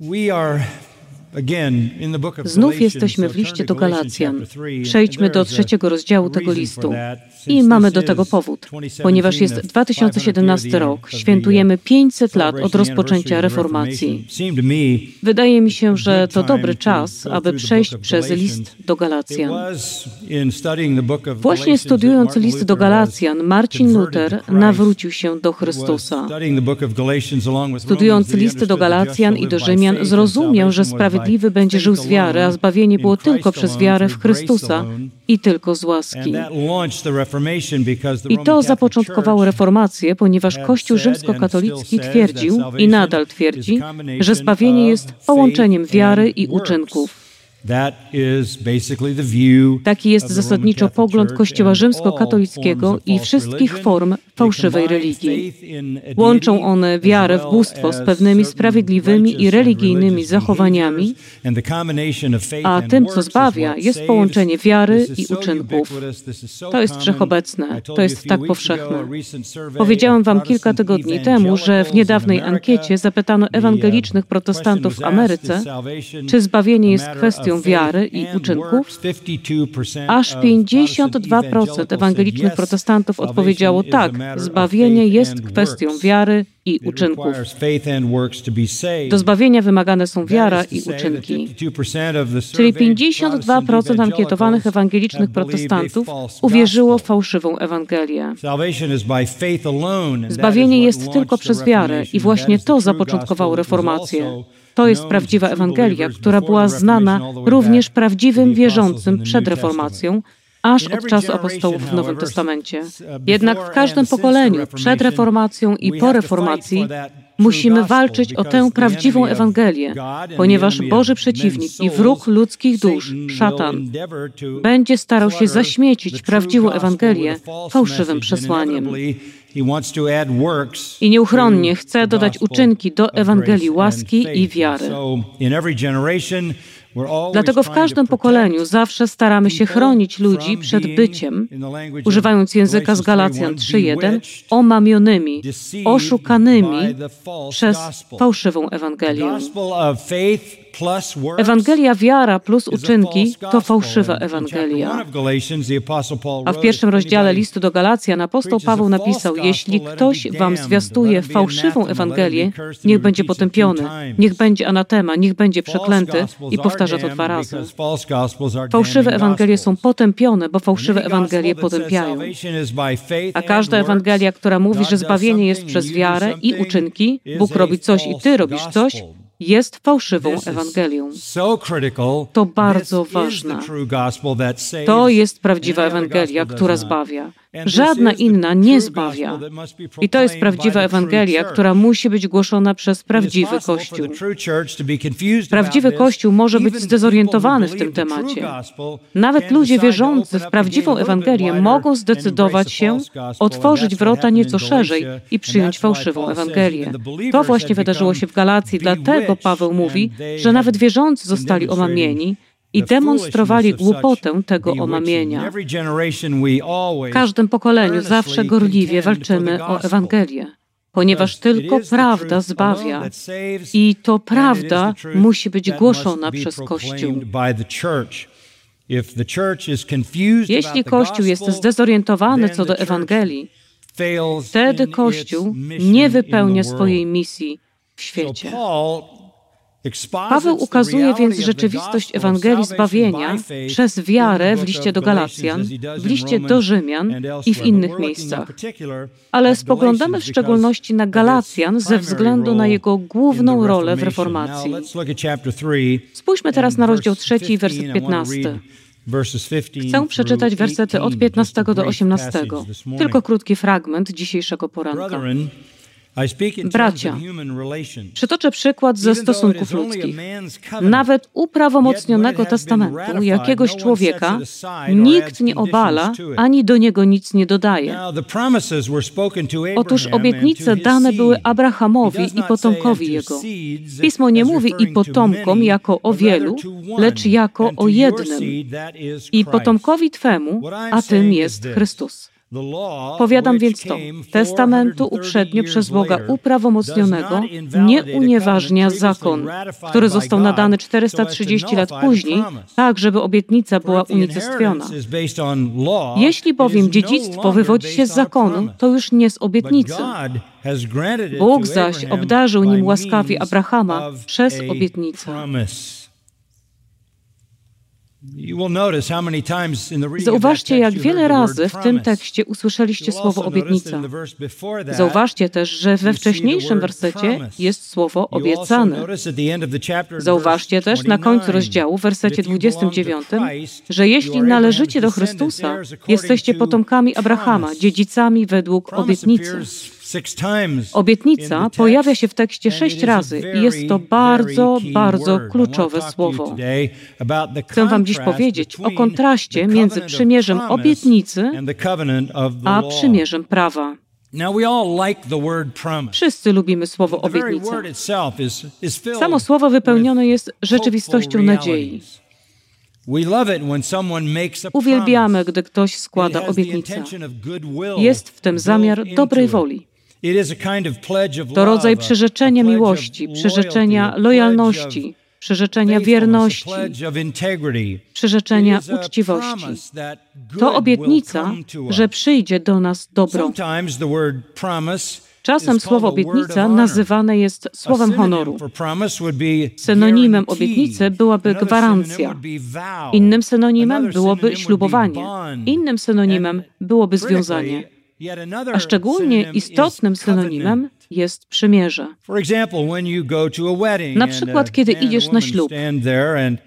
We are Znów jesteśmy w liście do Galacjan. Przejdźmy do trzeciego rozdziału tego listu. I mamy do tego powód, 2017, ponieważ jest the 2017 500th year rok, świętujemy 500 lat od rozpoczęcia reformacji. Wydaje mi się, że to dobry czas, aby przejść przez list do Galacjan. Właśnie studiując list do Galacjan, Marcin Luther nawrócił się do Chrystusa. Studiując listy do Galacjan i do Rzymian, zrozumiał, że by sprawiedliwy będzie żył z wiary, a zbawienie było tylko przez wiarę w Chrystusa i tylko z łaski. I to zapoczątkowało reformację, ponieważ Kościół rzymskokatolicki twierdził i nadal twierdzi, że zbawienie jest połączeniem wiary i uczynków. Taki jest zasadniczo pogląd Kościoła rzymskokatolickiego i wszystkich form fałszywej religii. Łączą one wiarę w bóstwo z pewnymi sprawiedliwymi i religijnymi zachowaniami, a tym, co zbawia, jest połączenie wiary i uczynków. To jest wszechobecne, to jest tak powszechne. Powiedziałem wam kilka tygodni temu, że w niedawnej ankiecie zapytano uh, ewangelicznych protestantów w Ameryce, czy zbawienie jest matter kwestią wiary i uczynków. works? 52% Aż of 52% ewangelicznych protestantów odpowiedziało tak, zbawienie jest kwestią wiary i uczynków. Do zbawienia wymagane są wiara i uczynki. Czyli 52% ankietowanych ewangelicznych protestantów uwierzyło w fałszywą Ewangelię. Zbawienie jest tylko przez wiarę i właśnie to zapoczątkowało reformację. To jest prawdziwa Ewangelia, która była znana również prawdziwym wierzącym przed reformacją, aż od czasu apostołów w Nowym Testamencie. Jednak w każdym pokoleniu, przed reformacją i po reformacji, musimy walczyć o tę prawdziwą Ewangelię, ponieważ Boży przeciwnik i wróg ludzkich dusz, szatan, będzie starał się zaśmiecić prawdziwą Ewangelię fałszywym przesłaniem. I nieuchronnie chce dodać uczynki do Ewangelii łaski i wiary. Dlatego w każdym pokoleniu zawsze staramy się chronić ludzi przed byciem, używając języka z Galacjan 3.1, omamionymi, oszukanymi przez fałszywą Ewangelię. Ewangelia wiara plus uczynki to fałszywa Ewangelia. A w pierwszym rozdziale listu do Galacjan apostoł Paweł napisał, jeśli ktoś wam zwiastuje fałszywą Ewangelię, niech będzie potępiony, niech będzie anatema, niech będzie przeklęty i powtarza to dwa razy. Fałszywe Ewangelie są potępione, bo fałszywe Ewangelie potępiają. A każda Ewangelia, która mówi, że zbawienie jest przez wiarę i uczynki, Bóg robi coś i ty robisz coś, jest fałszywą Ewangelią. To bardzo ważne. To jest prawdziwa Ewangelia, która zbawia. Żadna inna nie zbawia. I to jest prawdziwa Ewangelia, która musi być głoszona przez prawdziwy Kościół. Prawdziwy Kościół może być zdezorientowany w tym temacie. Nawet ludzie wierzący w prawdziwą Ewangelię mogą zdecydować się otworzyć wrota nieco szerzej i przyjąć fałszywą Ewangelię. To właśnie wydarzyło się w Galacji, dlatego Paweł mówi, że nawet wierzący zostali omamieni i demonstrowali głupotę tego omamienia. W każdym pokoleniu zawsze gorliwie walczymy o Ewangelię, ponieważ tylko prawda zbawia i to prawda musi być głoszona przez Kościół. Jeśli Kościół jest zdezorientowany co do Ewangelii, wtedy Kościół nie wypełnia swojej misji w świecie. Paweł ukazuje więc rzeczywistość Ewangelii zbawienia przez wiarę w liście do Galacjan, w liście do Rzymian i w innych miejscach. Ale spoglądamy w szczególności na Galacjan ze względu na jego główną rolę w reformacji. Spójrzmy teraz na rozdział 3, werset 15. Chcę przeczytać wersety od 15 do 18. Tylko krótki fragment dzisiejszego poranka. Bracia, przytoczę przykład ze stosunków ludzkich. Nawet uprawomocnionego testamentu jakiegoś człowieka nikt nie obala, ani do niego nic nie dodaje. Otóż obietnice dane były Abrahamowi i potomkowi jego. Pismo nie mówi i potomkom jako o wielu, lecz jako o jednym. I potomkowi Twemu, a tym jest Chrystus. Powiadam więc to, testamentu uprzednio przez Boga uprawomocnionego nie unieważnia zakon, który został nadany 430 lat później, tak żeby obietnica była unicestwiona. Jeśli bowiem dziedzictwo wywodzi się z zakonu, to już nie z obietnicy. Bóg zaś obdarzył nim łaskawie Abrahama przez obietnicę. Zauważcie, jak wiele razy w tym tekście usłyszeliście słowo obietnica. Zauważcie też, że we wcześniejszym wersecie jest słowo obiecane. Zauważcie też na końcu rozdziału, w wersecie 29, że jeśli należycie do Chrystusa, jesteście potomkami Abrahama, dziedzicami według obietnicy. Obietnica pojawia się w tekście sześć razy i jest to bardzo, bardzo kluczowe słowo. Chcę Wam dziś powiedzieć o kontraście między przymierzem obietnicy a przymierzem prawa. Wszyscy lubimy słowo obietnica. Samo słowo wypełnione jest rzeczywistością nadziei. Uwielbiamy, gdy ktoś składa obietnicę. Jest w tym zamiar dobrej woli. To rodzaj przyrzeczenia miłości, przyrzeczenia lojalności, przyrzeczenia wierności, przyrzeczenia uczciwości. To obietnica, że przyjdzie do nas dobro. Czasem słowo obietnica nazywane jest słowem honoru. Synonimem obietnicy byłaby gwarancja. Innym synonimem byłoby ślubowanie. Innym synonimem byłoby związanie a szczególnie istotnym synonimem jest przymierze. Na przykład, kiedy idziesz na ślub,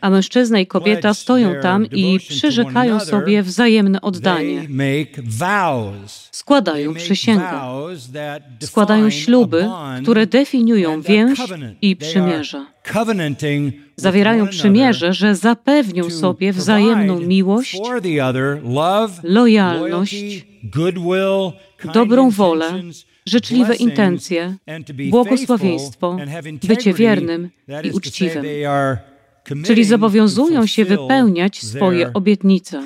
a mężczyzna i kobieta stoją tam i przyrzekają sobie wzajemne oddanie. Składają przysięgę. Składają śluby, które definiują więź i przymierze. Zawierają przymierze, że zapewnią sobie wzajemną miłość, lojalność, dobrą wolę, życzliwe intencje, błogosławieństwo, bycie wiernym i uczciwym. Czyli zobowiązują się wypełniać swoje obietnice.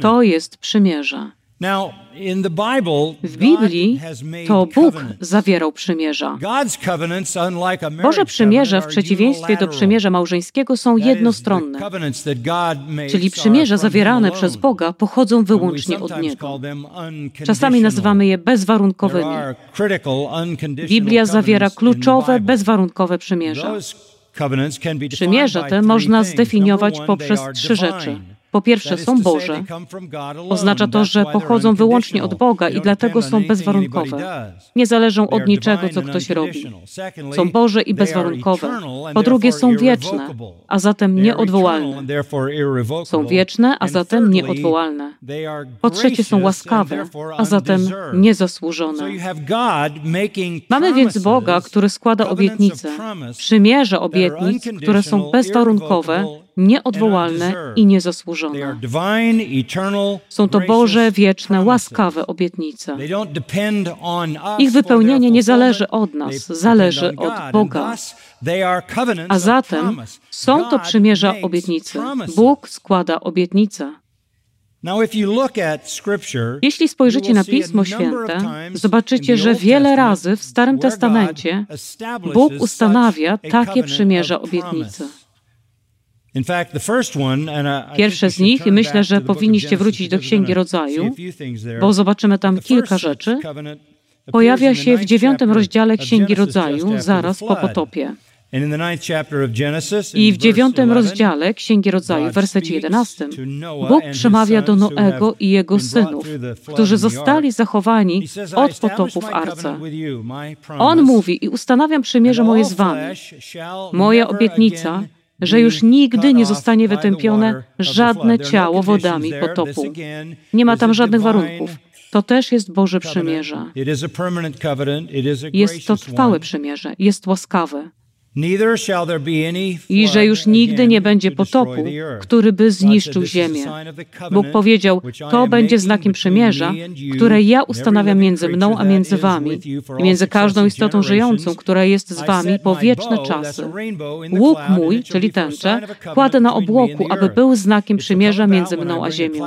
To jest przymierze. W Biblii to Bóg zawierał przymierza. Boże przymierze w przeciwieństwie do przymierza małżeńskiego są jednostronne, czyli przymierza zawierane przez Boga pochodzą wyłącznie od Niego. Czasami nazywamy je bezwarunkowymi. Biblia zawiera kluczowe, bezwarunkowe przymierza. Przymierza te można zdefiniować poprzez trzy rzeczy. Po pierwsze, są Boże. Oznacza to, że pochodzą wyłącznie od Boga i dlatego są bezwarunkowe. Nie zależą od niczego, co ktoś robi. Są Boże i bezwarunkowe. Po drugie, są wieczne, a zatem nieodwołalne. Są wieczne, a zatem nieodwołalne. Po trzecie, są łaskawe, a zatem niezasłużone. Mamy więc Boga, który składa obietnice, przymierza obietnic, które są bezwarunkowe nieodwołalne i niezasłużone. Są to Boże, wieczne, łaskawe obietnice. Ich wypełnienie nie zależy od nas, zależy od Boga. A zatem są to przymierza obietnice. Bóg składa obietnice. Jeśli spojrzycie na Pismo Święte, zobaczycie, że wiele razy w Starym Testamencie Bóg ustanawia takie przymierza obietnice. Pierwsze z nich, i myślę, że powinniście wrócić do Księgi Rodzaju, bo zobaczymy tam kilka rzeczy, pojawia się w dziewiątym rozdziale Księgi Rodzaju, zaraz po potopie. I w dziewiątym rozdziale Księgi Rodzaju, w wersecie 11, Bóg przemawia do Noego i jego synów, którzy zostali zachowani od potopu w arce. On mówi i ustanawiam przymierze moje z wami. Moja obietnica że już nigdy nie zostanie wytępione żadne ciało wodami potopu. Nie ma tam żadnych warunków. To też jest Boże przymierze. Jest to trwałe przymierze, jest łaskawe. I że już nigdy nie będzie potopu, który by zniszczył ziemię. Bóg powiedział, to będzie znakiem przymierza, które ja ustanawiam między mną a między wami i między każdą istotą żyjącą, która jest z wami po wieczne czasy. Łuk mój, czyli tęczę, kładę na obłoku, aby był znakiem przymierza między mną a ziemią.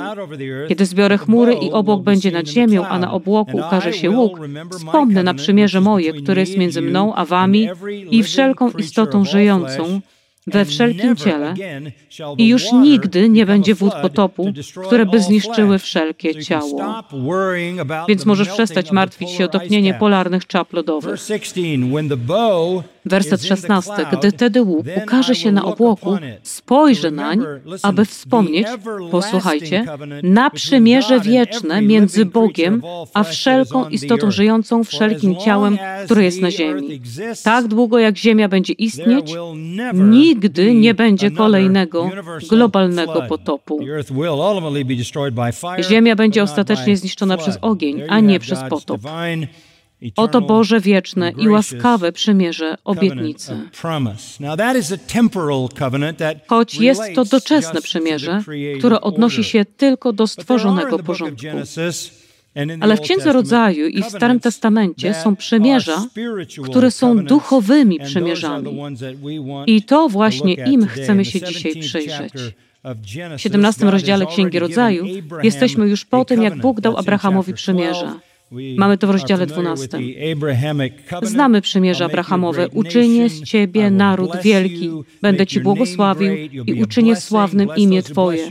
Kiedy zbiorę chmury i obłok będzie nad ziemią, a na obłoku ukaże się łuk, wspomnę na przymierze moje, które jest między mną a wami. i wszelką istotą żyjącą, we wszelkim ciele i już nigdy nie będzie wód potopu, które by zniszczyły wszelkie ciało. Więc możesz przestać martwić się o topnienie polarnych czap lodowych. Werset 16. Gdy tedy łuk ukaże się na obłoku, spojrzę nań, aby wspomnieć, posłuchajcie, na przymierze wieczne między Bogiem a wszelką istotą żyjącą wszelkim ciałem, które jest na ziemi. Tak długo jak ziemia będzie istnieć, nigdy nie będzie kolejnego globalnego potopu. Ziemia będzie ostatecznie zniszczona przez ogień, a nie przez potop. Oto Boże wieczne i łaskawe przymierze obietnicy. Choć jest to doczesne przymierze, które odnosi się tylko do stworzonego porządku. Ale w Księdze Rodzaju i w Starym Testamencie są przymierza, które są duchowymi przymierzami. I to właśnie im chcemy się dzisiaj przyjrzeć. W 17 rozdziale Księgi Rodzaju jesteśmy już po tym, jak Bóg dał Abrahamowi przymierze. Mamy to w rozdziale 12. Znamy przymierze Abrahamowe. Uczynię z Ciebie naród wielki, będę Ci błogosławił i uczynię sławnym imię Twoje.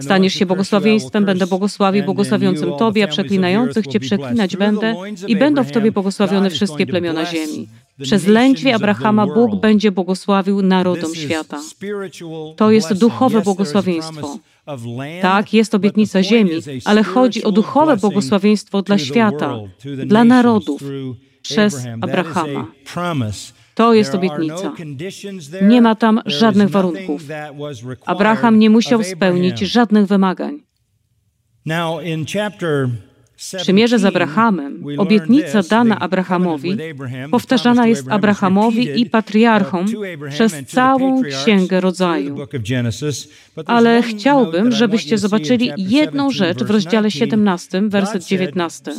Staniesz się błogosławieństwem, będę błogosławił błogosławiącym Tobie, a przeklinających Cię przeklinać będę i będą w Tobie błogosławione wszystkie plemiona ziemi. Przez lędźwie Abrahama Bóg będzie błogosławił narodom świata. To jest duchowe błogosławieństwo. Tak, jest obietnica ziemi, ale chodzi o duchowe błogosławieństwo dla świata, dla narodów, przez Abrahama. To jest obietnica. Nie ma tam żadnych warunków. Abraham nie musiał spełnić żadnych wymagań. Przymierze z Abrahamem, obietnica dana Abrahamowi, powtarzana jest Abrahamowi i patriarchom przez całą Księgę Rodzaju. Ale chciałbym, żebyście zobaczyli jedną rzecz w rozdziale 17, werset 19.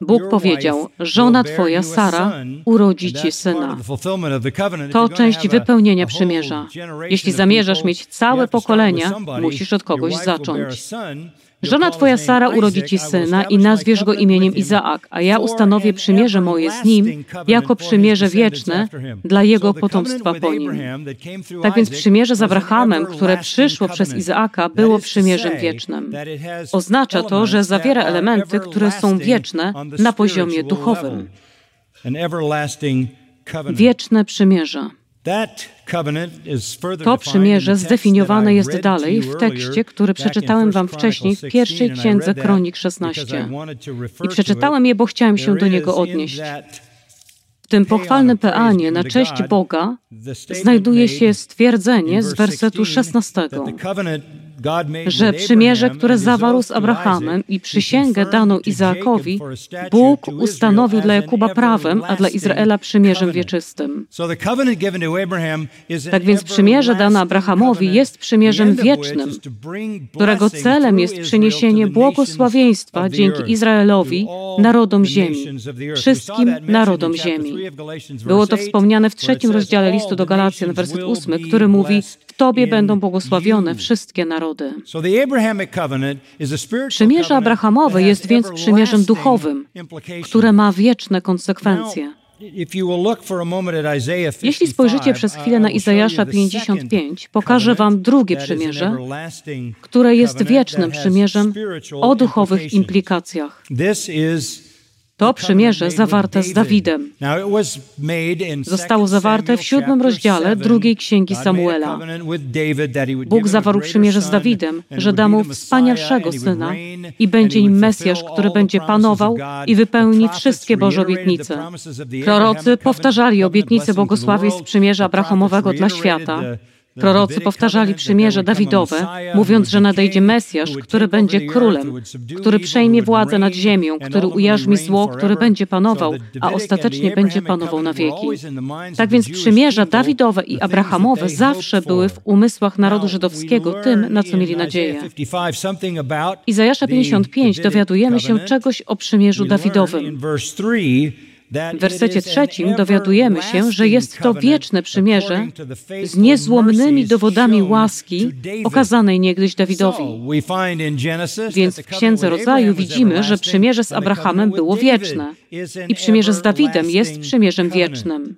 Bóg powiedział: Żona twoja, Sara, urodzi ci syna. To część wypełnienia przymierza. Jeśli zamierzasz mieć całe pokolenia, musisz od kogoś zacząć. Żona twoja Sara urodzi ci syna i nazwiesz go imieniem Izaak, a ja ustanowię przymierze moje z nim jako przymierze wieczne dla jego potomstwa po nim. Tak więc przymierze z Abrahamem, które przyszło przez Izaaka, było przymierzem wiecznym. Oznacza to, że zawiera elementy, które są wieczne na poziomie duchowym. Wieczne przymierze. To przymierze zdefiniowane jest dalej w tekście, który przeczytałem Wam wcześniej w pierwszej księdze Kronik 16. I przeczytałem je, bo chciałem się do niego odnieść. W tym pochwalnym peanie na cześć Boga znajduje się stwierdzenie z wersetu 16 że przymierze, które zawarł z Abrahamem i przysięgę daną Izaakowi, Bóg ustanowił dla Jakuba prawem, a dla Izraela przymierzem wieczystym. Tak więc przymierze dane Abrahamowi jest przymierzem wiecznym, którego celem jest przyniesienie błogosławieństwa dzięki Izraelowi, narodom ziemi, wszystkim narodom ziemi. Było to wspomniane w trzecim rozdziale listu do Galacjan, werset ósmy, który mówi: W Tobie będą błogosławione wszystkie narody. Przymierze Abrahamowe jest więc przymierzem duchowym, które ma wieczne konsekwencje. Jeśli spojrzycie przez chwilę na Izajasza 55, pokażę Wam drugie przymierze, które jest wiecznym przymierzem o duchowych implikacjach. To przymierze zawarte z Dawidem zostało zawarte w siódmym rozdziale drugiej księgi Samuela. Bóg zawarł przymierze z Dawidem, że da mu wspanialszego syna i będzie nim Mesjasz, który będzie panował i wypełni wszystkie Boże obietnice. Prorocy powtarzali obietnice błogosławieństw przymierza Abrahamowego dla świata Prorocy powtarzali przymierze Dawidowe, mówiąc, że nadejdzie Mesjasz, który będzie królem, który przejmie władzę nad ziemią, który ujarzmi zło, który będzie panował, a ostatecznie będzie panował na wieki. Tak więc przymierza Dawidowe i Abrahamowe zawsze były w umysłach narodu żydowskiego tym, na co mieli nadzieję. Izajasza 55 dowiadujemy się czegoś o przymierzu Dawidowym. W wersecie trzecim dowiadujemy się, że jest to wieczne przymierze z niezłomnymi dowodami łaski okazanej niegdyś Dawidowi. Więc w Księdze Rodzaju widzimy, że przymierze z Abrahamem było wieczne i przymierze z Dawidem jest przymierzem wiecznym.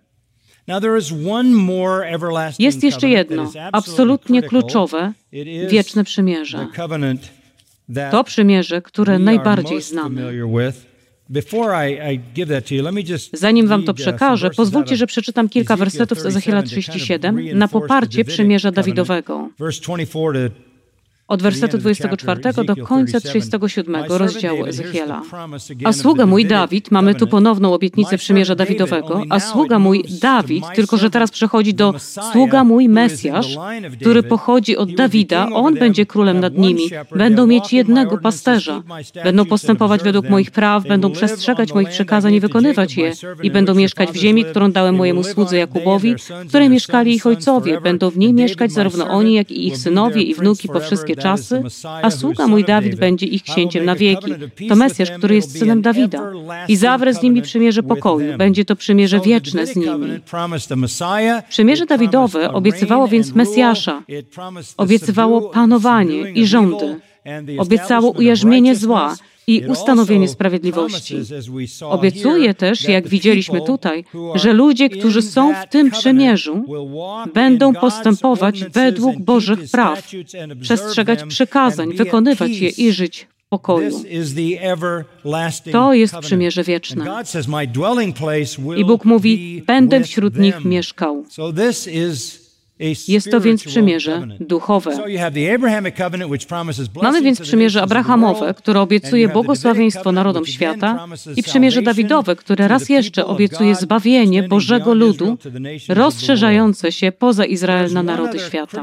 Jest jeszcze jedno, absolutnie kluczowe, wieczne przymierze. To przymierze, które najbardziej znamy. Zanim wam to przekażę, pozwólcie, że przeczytam kilka wersetów z Ezechiela 37 na poparcie przymierza Dawidowego od wersetu 24 do końca 37 rozdziału Ezechiela. A sługa mój Dawid, mamy tu ponowną obietnicę przymierza Dawidowego, a sługa mój Dawid, tylko że teraz przechodzi do sługa mój Mesjasz, który pochodzi od Dawida, on będzie królem nad nimi. Będą mieć jednego pasterza. Będą postępować według moich praw, będą przestrzegać moich przekazań i wykonywać je. I będą mieszkać w ziemi, którą dałem mojemu słudze Jakubowi, w której mieszkali ich ojcowie. Będą w niej mieszkać zarówno oni, jak i ich synowie i wnuki po wszystkie czasy, a sługa mój Dawid będzie ich księciem na wieki. To Mesjasz, który jest synem Dawida. I zawrę z nimi przymierze pokoju. Będzie to przymierze wieczne z nimi. Przymierze Dawidowe obiecywało więc Mesjasza. Obiecywało panowanie i rządy. Obiecało ujarzmienie zła i ustanowienie sprawiedliwości. Obiecuje też, jak widzieliśmy tutaj, że ludzie, którzy są w tym przymierzu, będą postępować według Bożych praw, przestrzegać przykazań, wykonywać je i żyć w pokoju. To jest przymierze wieczne. I Bóg mówi: Będę wśród nich mieszkał. Jest to więc przymierze duchowe. Mamy więc przymierze Abrahamowe, które obiecuje błogosławieństwo narodom świata, i przymierze Dawidowe, które raz jeszcze obiecuje zbawienie Bożego ludu, rozszerzające się poza Izrael na narody świata.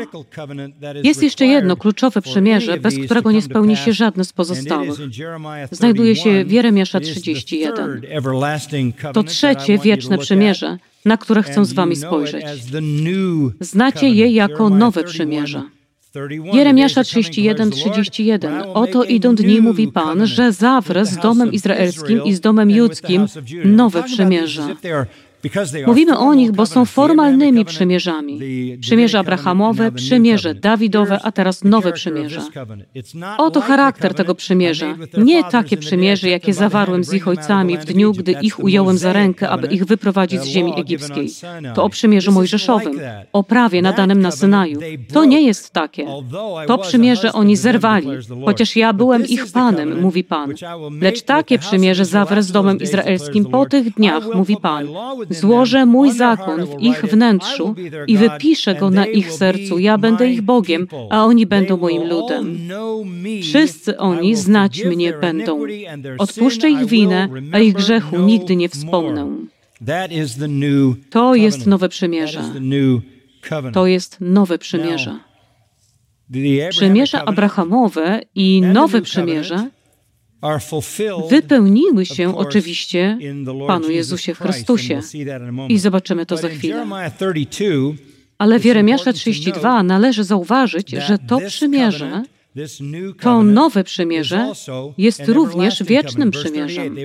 Jest jeszcze jedno kluczowe przymierze, bez którego nie spełni się żadne z pozostałych. Znajduje się w Jeremiasza 31. To trzecie wieczne przymierze, na które chcę z wami spojrzeć. Znacie je jako nowe przymierze. Jeremiasza 31, 31. Oto idą dni, mówi Pan, że zawrę z domem izraelskim i z domem judzkim nowe przymierze. Mówimy o nich, bo są formalnymi przymierzami. Przymierze Abrahamowe, przymierze Dawidowe, a teraz nowe przymierze. Oto charakter tego przymierza. Nie takie przymierze, jakie zawarłem z ich ojcami w dniu, gdy ich ująłem za rękę, aby ich wyprowadzić z ziemi egipskiej. To o przymierzu mojżeszowym, o prawie nadanym na Synaju. To nie jest takie. To przymierze oni zerwali, chociaż ja byłem ich Panem, mówi Pan. Lecz takie przymierze zawrę z domem izraelskim po tych dniach, mówi Pan Złożę mój zakon w ich wnętrzu i wypiszę go na ich sercu. Ja będę ich Bogiem, a oni będą moim ludem. Wszyscy oni znać mnie będą. Odpuszczę ich winę, a ich grzechu nigdy nie wspomnę. To jest nowe przymierze. To jest nowe przymierze. Przymierze Abrahamowe i nowe przymierze wypełniły się oczywiście Panu Jezusie Chrystusie. I zobaczymy to za chwilę. Ale w Jeremiasza 32 należy zauważyć, że to przymierze to nowe przymierze jest również wiecznym przymierzem.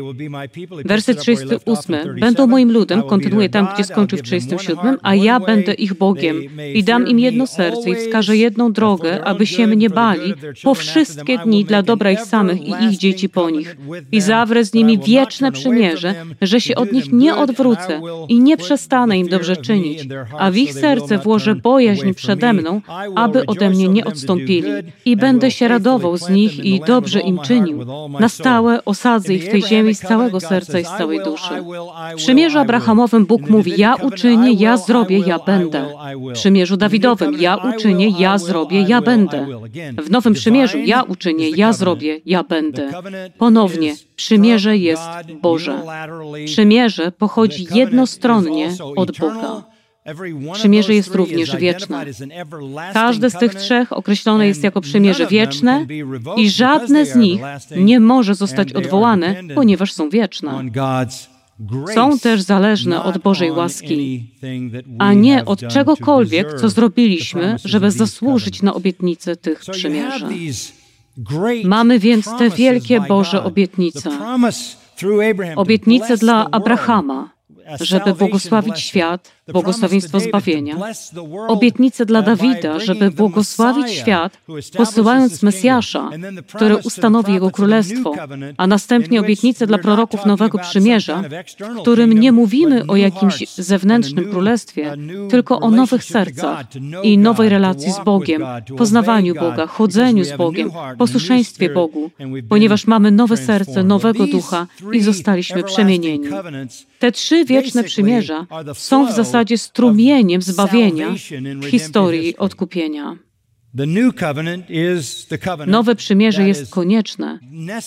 Werset 38. Będą moim ludem, kontynuuje tam, gdzie skończył w 37, a ja będę ich Bogiem i dam im jedno serce i wskażę jedną drogę, aby się mnie bali po wszystkie dni dla dobra ich samych i ich dzieci po nich. I zawrę z nimi wieczne przymierze, że się od nich nie odwrócę i nie przestanę im dobrze czynić, a w ich serce włożę bojaźń przede mną, aby ode mnie nie odstąpili i będę będę się radował z nich i dobrze im czynił. Na stałe osadzę ich w tej ziemi z całego serca i z całej duszy. W przymierzu Abrahamowym Bóg mówi, ja uczynię, ja zrobię, ja będę. W przymierzu Dawidowym, ja uczynię, ja zrobię, ja będę. W Nowym Przymierzu, ja uczynię, ja zrobię, ja będę. Ponownie, przymierze jest Boże. Przymierze pochodzi jednostronnie od Boga. Przymierze jest również wieczne. Każde z tych trzech określone jest jako przymierze wieczne i żadne z nich nie może zostać odwołane, ponieważ są wieczne. Są też zależne od Bożej łaski, a nie od czegokolwiek, co zrobiliśmy, żeby zasłużyć na obietnicę tych przymierzy. Mamy więc te wielkie Boże obietnice. Obietnice dla Abrahama, żeby błogosławić świat, błogosławieństwo zbawienia. Obietnice dla Dawida, żeby błogosławić świat, posyłając Mesjasza, który ustanowi jego królestwo, a następnie obietnice dla proroków Nowego Przymierza, w którym nie mówimy o jakimś zewnętrznym królestwie, tylko o nowych sercach i nowej relacji z Bogiem, poznawaniu Boga, chodzeniu z Bogiem, posłuszeństwie Bogu, ponieważ mamy nowe serce, nowego ducha i zostaliśmy przemienieni. Te trzy wieczne przymierza są w zasadzie strumieniem zbawienia w historii odkupienia. Nowe przymierze jest konieczne,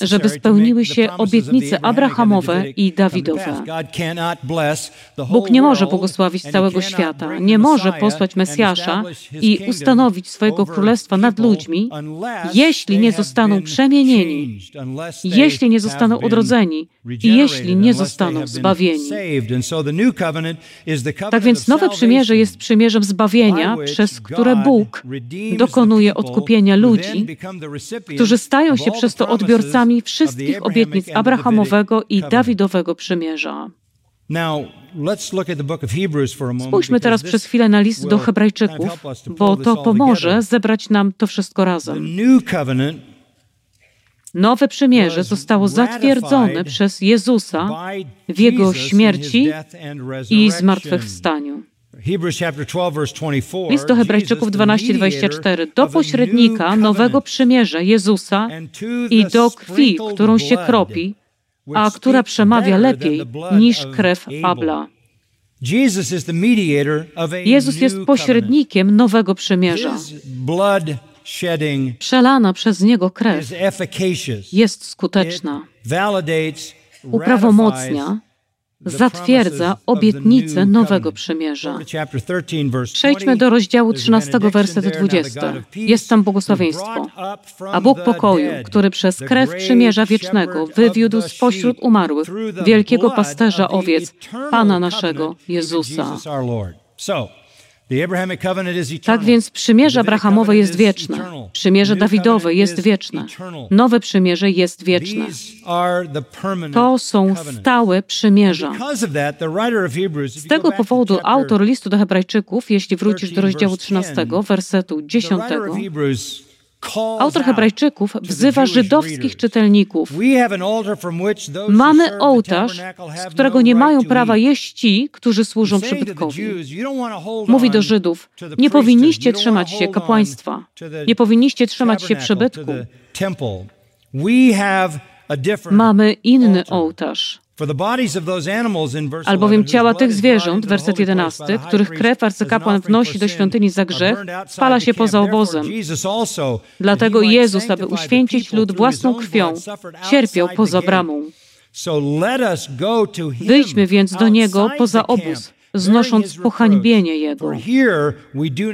żeby spełniły się obietnice Abrahamowe i Dawidowe. Bóg nie może błogosławić całego świata, nie może posłać Mesjasza i ustanowić swojego królestwa nad ludźmi, jeśli nie zostaną przemienieni, jeśli nie zostaną odrodzeni i jeśli nie zostaną zbawieni. Tak więc nowe przymierze jest przymierzem zbawienia, przez które Bóg dokonuje odkupienia ludzi, którzy stają się przez to odbiorcami wszystkich obietnic Abrahamowego i Dawidowego przymierza. Spójrzmy teraz przez chwilę na list do Hebrajczyków, bo to pomoże zebrać nam to wszystko razem. Nowe przymierze zostało zatwierdzone przez Jezusa w Jego śmierci i zmartwychwstaniu. List do Hebrajczyków 12:24 do pośrednika nowego przymierza Jezusa i do krwi, którą się kropi, a która przemawia lepiej niż krew Abla. Jezus jest pośrednikiem nowego przymierza. Przelana przez Niego krew jest skuteczna, uprawomocnia, zatwierdza obietnicę nowego przymierza. Przejdźmy do rozdziału 13, werset 20. Jest tam błogosławieństwo. A Bóg pokoju, który przez krew przymierza wiecznego wywiódł spośród umarłych wielkiego pasterza owiec, Pana naszego Jezusa. Tak więc przymierze Abrahamowe jest wieczne, przymierze Dawidowe jest wieczne, nowe przymierze jest wieczne. To są stałe przymierza. Z tego powodu autor listu do Hebrajczyków, jeśli wrócisz do rozdziału 13, wersetu 10, Autor Hebrajczyków wzywa żydowskich czytelników. Mamy ołtarz, z którego nie mają prawa jeść ci, którzy służą przybytkowi. Mówi do Żydów: Nie powinniście trzymać się kapłaństwa, nie powinniście trzymać się przybytku. Mamy inny ołtarz. Albowiem ciała tych zwierząt, werset 11, których krew arcykapłan wnosi do świątyni za grzech, spala się poza obozem. Dlatego Jezus, aby uświęcić lud własną krwią, cierpiał poza bramą. Wyjdźmy więc do Niego poza obóz, znosząc pohańbienie Jego.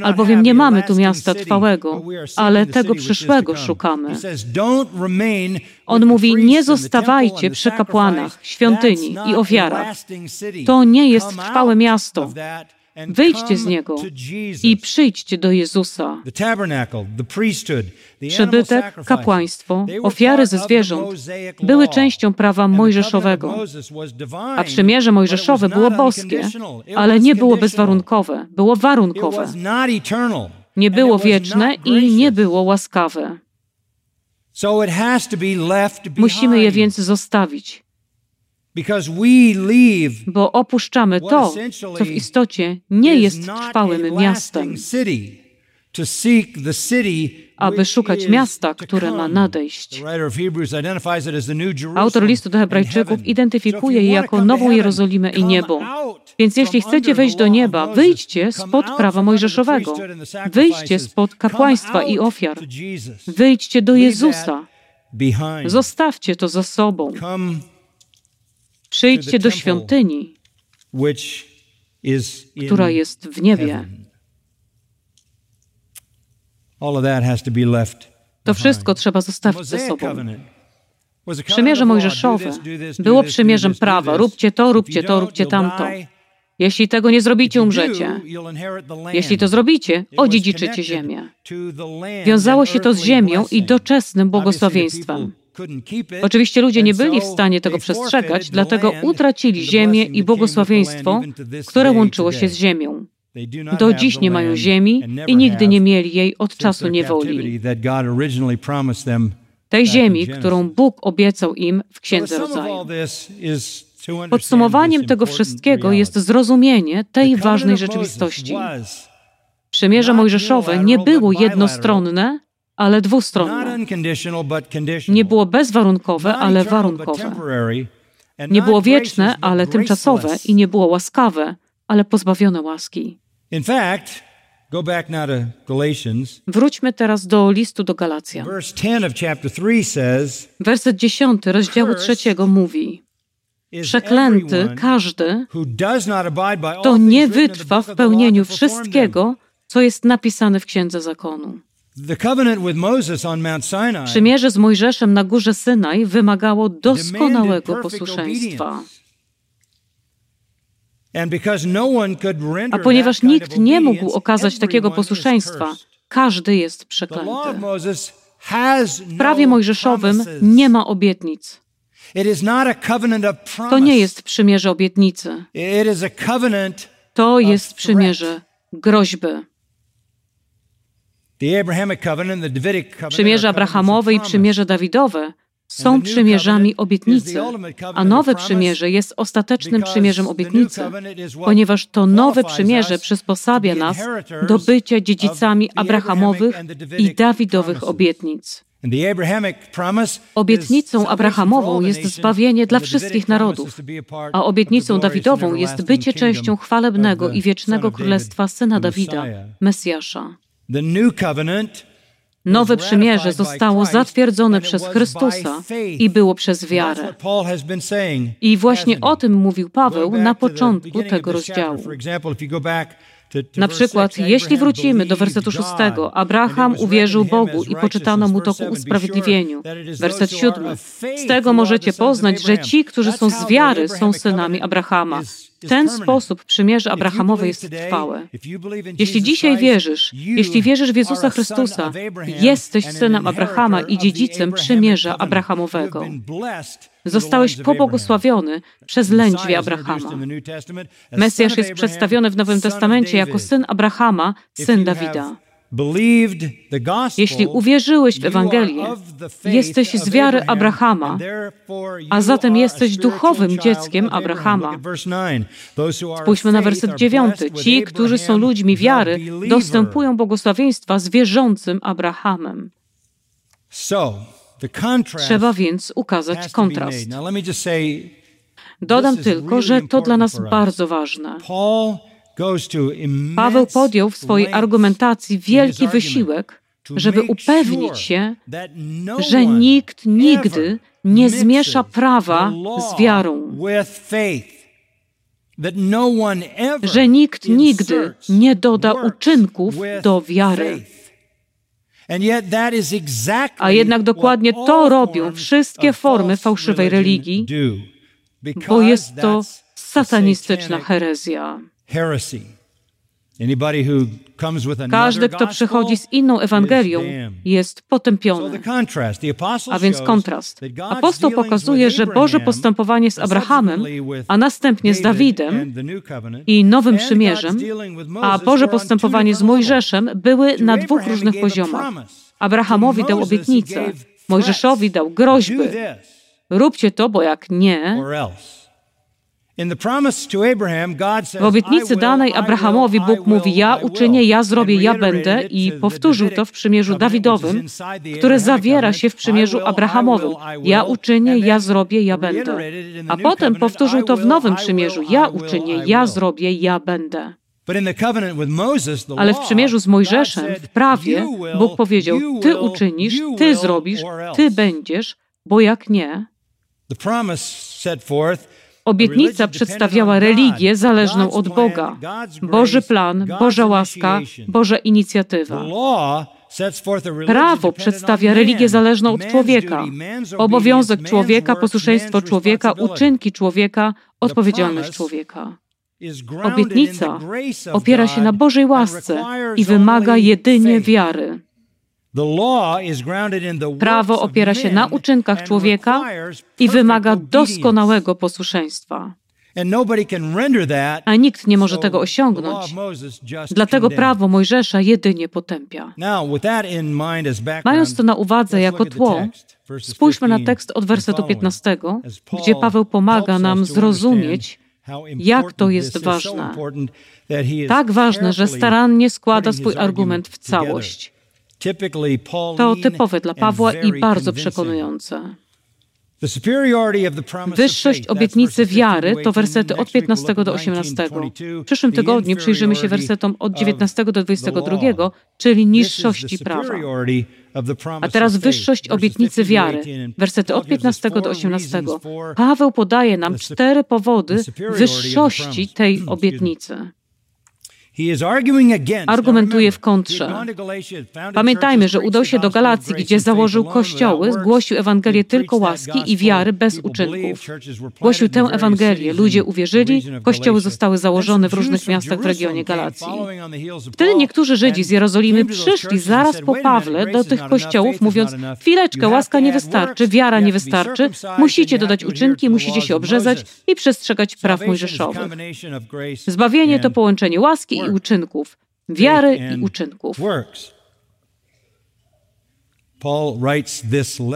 Albowiem nie mamy tu miasta trwałego, ale tego przyszłego szukamy. On mówi, nie zostawajcie przy kapłanach, świątyni i ofiarach. To nie jest trwałe miasto. Wyjdźcie z niego i przyjdźcie do Jezusa. Przybytek, kapłaństwo, ofiary ze zwierząt były częścią prawa mojżeszowego, a przymierze mojżeszowe było boskie, ale nie było bezwarunkowe, było warunkowe. Nie było wieczne i nie było łaskawe. Musimy je więc zostawić. Bo opuszczamy to, co w istocie nie jest trwałym miastem, aby szukać miasta, które ma nadejść. Autor listu do Hebrajczyków identyfikuje je jako Nową Jerozolimę i niebo. Więc jeśli chcecie wejść do nieba, wyjdźcie spod prawa mojżeszowego. Wyjdźcie spod kapłaństwa i ofiar. Wyjdźcie do Jezusa. Zostawcie to za sobą. Przyjdźcie do świątyni, która jest w niebie. to wszystko trzeba zostawić Mosaic sobą. Przymierze mojżeszowe było przymierzem prawa. Róbcie to, róbcie to, róbcie tamto. Jeśli tego nie zrobicie, umrzecie. Jeśli to zrobicie, odziedziczycie ziemię. Wiązało się to z ziemią i doczesnym błogosławieństwem. Oczywiście ludzie nie byli w stanie tego przestrzegać, dlatego utracili ziemię i błogosławieństwo, które łączyło się z ziemią. Do dziś nie mają ziemi i nigdy nie mieli jej od czasu niewoli. Tej ziemi, którą Bóg obiecał im w Księdze Rodzaju. Podsumowaniem tego wszystkiego jest zrozumienie tej ważnej rzeczywistości. Przymierze mojżeszowe nie było jednostronne, ale dwustronne. Nie było bezwarunkowe, ale warunkowe. Nie było wieczne, ale tymczasowe i nie było łaskawe, ale pozbawione łaski. Wróćmy teraz do listu do Galacjan. Verse 10 of chapter 3 says, Werset 10 rozdziału trzeciego mówi: is Przeklęty każdy, kto nie wytrwa w pełnieniu wszystkiego, co jest napisane w Księdze Zakonu. Przymierze z Mojżeszem na górze Synaj wymagało doskonałego posłuszeństwa. no A ponieważ nikt nie mógł okazać takiego posłuszeństwa, każdy jest przeklęty. W prawie no mojżeszowym promises. nie ma obietnic. To nie jest przymierze obietnicy. To jest przymierze groźby. The Abrahamic covenant, the Davidic covenant Przymierze Abrahamowe i przymierze Dawidowe są przymierzami obietnicy, a nowe przymierze jest ostatecznym przymierzem obietnicy, ponieważ to nowe przymierze przysposabia nas do bycia dziedzicami Abrahamowych i Dawidowych obietnic. Obietnicą Abrahamową jest zbawienie dla wszystkich narodów, a obietnicą Dawidową jest bycie częścią chwalebnego i wiecznego królestwa Syna Dawida. Mesjasza. Nowe przymierze zostało zatwierdzone przez Chrystusa i było przez wiarę. I właśnie o tym mówił Paweł na początku tego rozdziału. Na przykład, jeśli wrócimy do wersetu szóstego, Abraham uwierzył Bogu i poczytano mu to ku usprawiedliwieniu. Werset siódmy. Z tego możecie poznać, że ci, którzy są z wiary, są synami Abrahama. Ten sposób przymierze Abrahamowe jest trwałe. Jeśli dzisiaj wierzysz, jeśli wierzysz w Jezusa Chrystusa, jesteś synem Abrahama i dziedzicem przymierza Abrahamowego. Zostałeś pobłogosławiony przez lędźwie Abrahama. Mesjasz jest przedstawiony w Nowym Testamencie jako syn Abrahama, syn Dawida. Jeśli uwierzyłeś w Ewangelię, jesteś z wiary Abrahama, a zatem jesteś duchowym dzieckiem Abrahama. Spójrzmy na werset dziewiąty. Ci, którzy są ludźmi wiary, dostępują błogosławieństwa z wierzącym Abrahamem. Trzeba więc ukazać kontrast. Dodam tylko, że to dla nas bardzo ważne. Paweł podjął w swojej argumentacji wielki wysiłek, żeby upewnić się, że nikt nigdy nie zmiesza prawa z wiarą, że nikt nigdy nie doda uczynków do wiary. A jednak dokładnie to robią wszystkie formy fałszywej religii, bo jest to satanistyczna herezja. Każdy, kto przychodzi z inną Ewangelią, jest potępiony. A więc kontrast. Apostoł pokazuje, że Boże postępowanie z Abrahamem, a następnie z Dawidem i Nowym Przymierzem, a Boże postępowanie z Mojżeszem były na dwóch różnych poziomach. Abrahamowi dał obietnicę, Mojżeszowi dał groźby. Róbcie to, bo jak nie, w obietnicy danej Abrahamowi Bóg mówi: Ja uczynię, ja zrobię, ja będę, i powtórzył to w przymierzu Dawidowym, które zawiera się w przymierzu Abrahamowym: Ja uczynię, ja zrobię, ja będę. A potem powtórzył to w nowym przymierzu: Ja uczynię, ja zrobię, ja będę. Ale w przymierzu z Mojżeszem, w prawie, Bóg powiedział: Ty uczynisz, ty zrobisz, ty będziesz, bo jak nie, Obietnica przedstawiała religię zależną od Boga. Boży plan, Boża łaska, Boża inicjatywa. Prawo przedstawia religię zależną od człowieka. Obowiązek człowieka, posłuszeństwo człowieka, uczynki człowieka, odpowiedzialność człowieka. Obietnica opiera się na Bożej łasce i wymaga jedynie wiary. Prawo opiera się na uczynkach człowieka i wymaga doskonałego posłuszeństwa. A nikt nie może tego osiągnąć. Dlatego prawo Mojżesza jedynie potępia. Mając to na uwadze jako tło, spójrzmy na tekst od wersetu 15, gdzie Paweł pomaga nam zrozumieć, jak to jest ważne. Tak ważne, że starannie składa swój argument w całość. To typowe dla Pawła i bardzo przekonujące. Wyższość obietnicy wiary to wersety od 15 do 18. W przyszłym tygodniu przyjrzymy się wersetom od 19 do 22, czyli niższości prawa. A teraz wyższość obietnicy wiary, wersety od 15 do 18. Paweł podaje nam cztery powody wyższości tej obietnicy. Argumentuje w kontrze. Pamiętajmy, że udał się do Galacji, gdzie założył kościoły, głosił Ewangelię tylko łaski i wiary bez uczynków. Głosił tę Ewangelię, ludzie uwierzyli, kościoły zostały założone w różnych miastach w regionie Galacji. Wtedy niektórzy Żydzi z Jerozolimy przyszli zaraz po Pawle do tych kościołów, mówiąc: Chwileczkę, łaska nie wystarczy, wiara nie wystarczy, musicie dodać uczynki, musicie się obrzezać i przestrzegać praw mojżeszowych. Zbawienie to połączenie łaski i uczynków, wiary i uczynków.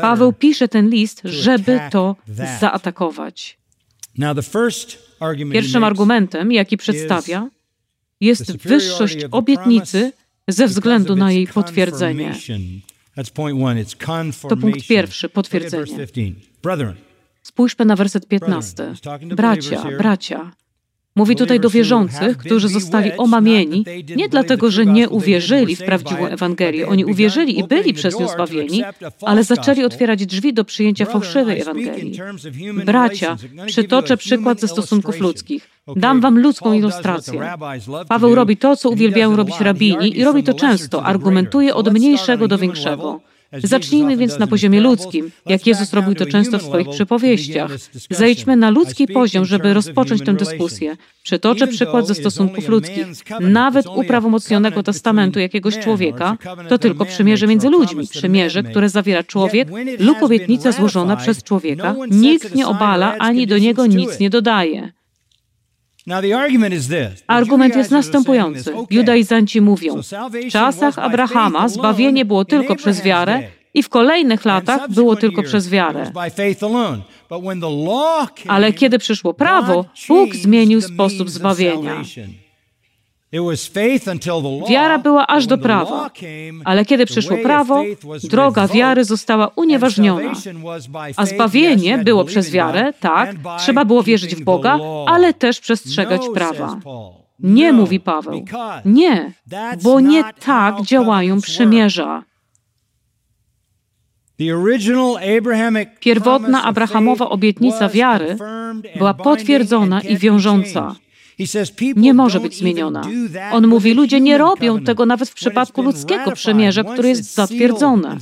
Paweł pisze ten list, żeby to zaatakować. Pierwszym argumentem, jaki przedstawia, jest wyższość obietnicy ze względu na jej potwierdzenie. To punkt pierwszy, potwierdzenie. Spójrzmy na werset 15. Bracia, bracia, Mówi tutaj do wierzących, którzy zostali omamieni, nie dlatego, że nie uwierzyli w prawdziwą Ewangelię. Oni uwierzyli i byli przez nią zbawieni, ale zaczęli otwierać drzwi do przyjęcia fałszywej Ewangelii. Bracia, przytoczę przykład ze stosunków ludzkich. Dam wam ludzką ilustrację. Paweł robi to, co uwielbiają robić rabini i robi to często. Argumentuje od mniejszego do większego. Zacznijmy więc na poziomie ludzkim, jak Jezus robił to często w swoich przypowieściach. Zejdźmy na ludzki poziom, żeby rozpocząć tę dyskusję. Przytoczę przykład ze stosunków ludzkich. Nawet uprawomocnionego testamentu jakiegoś człowieka to tylko przymierze między ludźmi. Przymierze, które zawiera człowiek lub obietnica złożona przez człowieka. Nikt nie obala ani do niego nic nie dodaje. Argument jest następujący. Judaizanci mówią, w czasach Abrahama zbawienie było tylko przez wiarę i w kolejnych latach było tylko przez wiarę. Ale kiedy przyszło prawo, Bóg zmienił sposób zbawienia. Wiara była aż do prawa, ale kiedy przyszło prawo, droga wiary została unieważniona. A zbawienie było przez wiarę, tak, trzeba było wierzyć w Boga, ale też przestrzegać prawa. Nie, mówi Paweł. Nie, bo nie tak działają przymierza. Pierwotna Abrahamowa obietnica wiary była potwierdzona i wiążąca. Nie może być zmieniona. On mówi, ludzie nie robią tego nawet w przypadku ludzkiego przymierza, które jest zatwierdzone.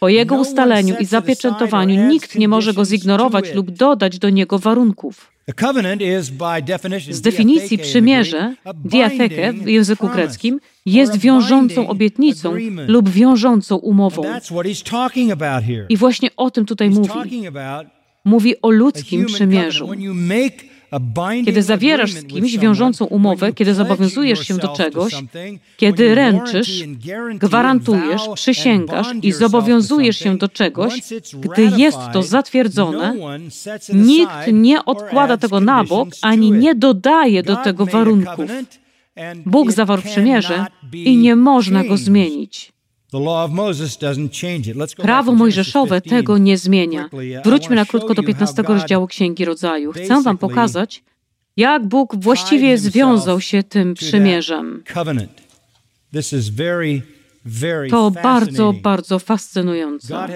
Po jego ustaleniu i zapieczętowaniu nikt nie może go zignorować lub dodać do niego warunków. Z definicji przymierze, diatheke w języku greckim, jest wiążącą obietnicą lub wiążącą umową. I właśnie o tym tutaj mówi. Mówi o ludzkim przymierzu. Kiedy zawierasz z kimś wiążącą umowę, kiedy zobowiązujesz się do czegoś, kiedy ręczysz, gwarantujesz, przysięgasz i zobowiązujesz się do czegoś, gdy jest to zatwierdzone, nikt nie odkłada tego na bok ani nie dodaje do tego warunków. Bóg zawarł przymierze i nie można go zmienić. Prawo mojżeszowe tego nie zmienia. Wróćmy na krótko do 15 rozdziału Księgi Rodzaju. Chcę Wam pokazać, jak Bóg właściwie związał się tym przymierzem. To bardzo, bardzo fascynujące.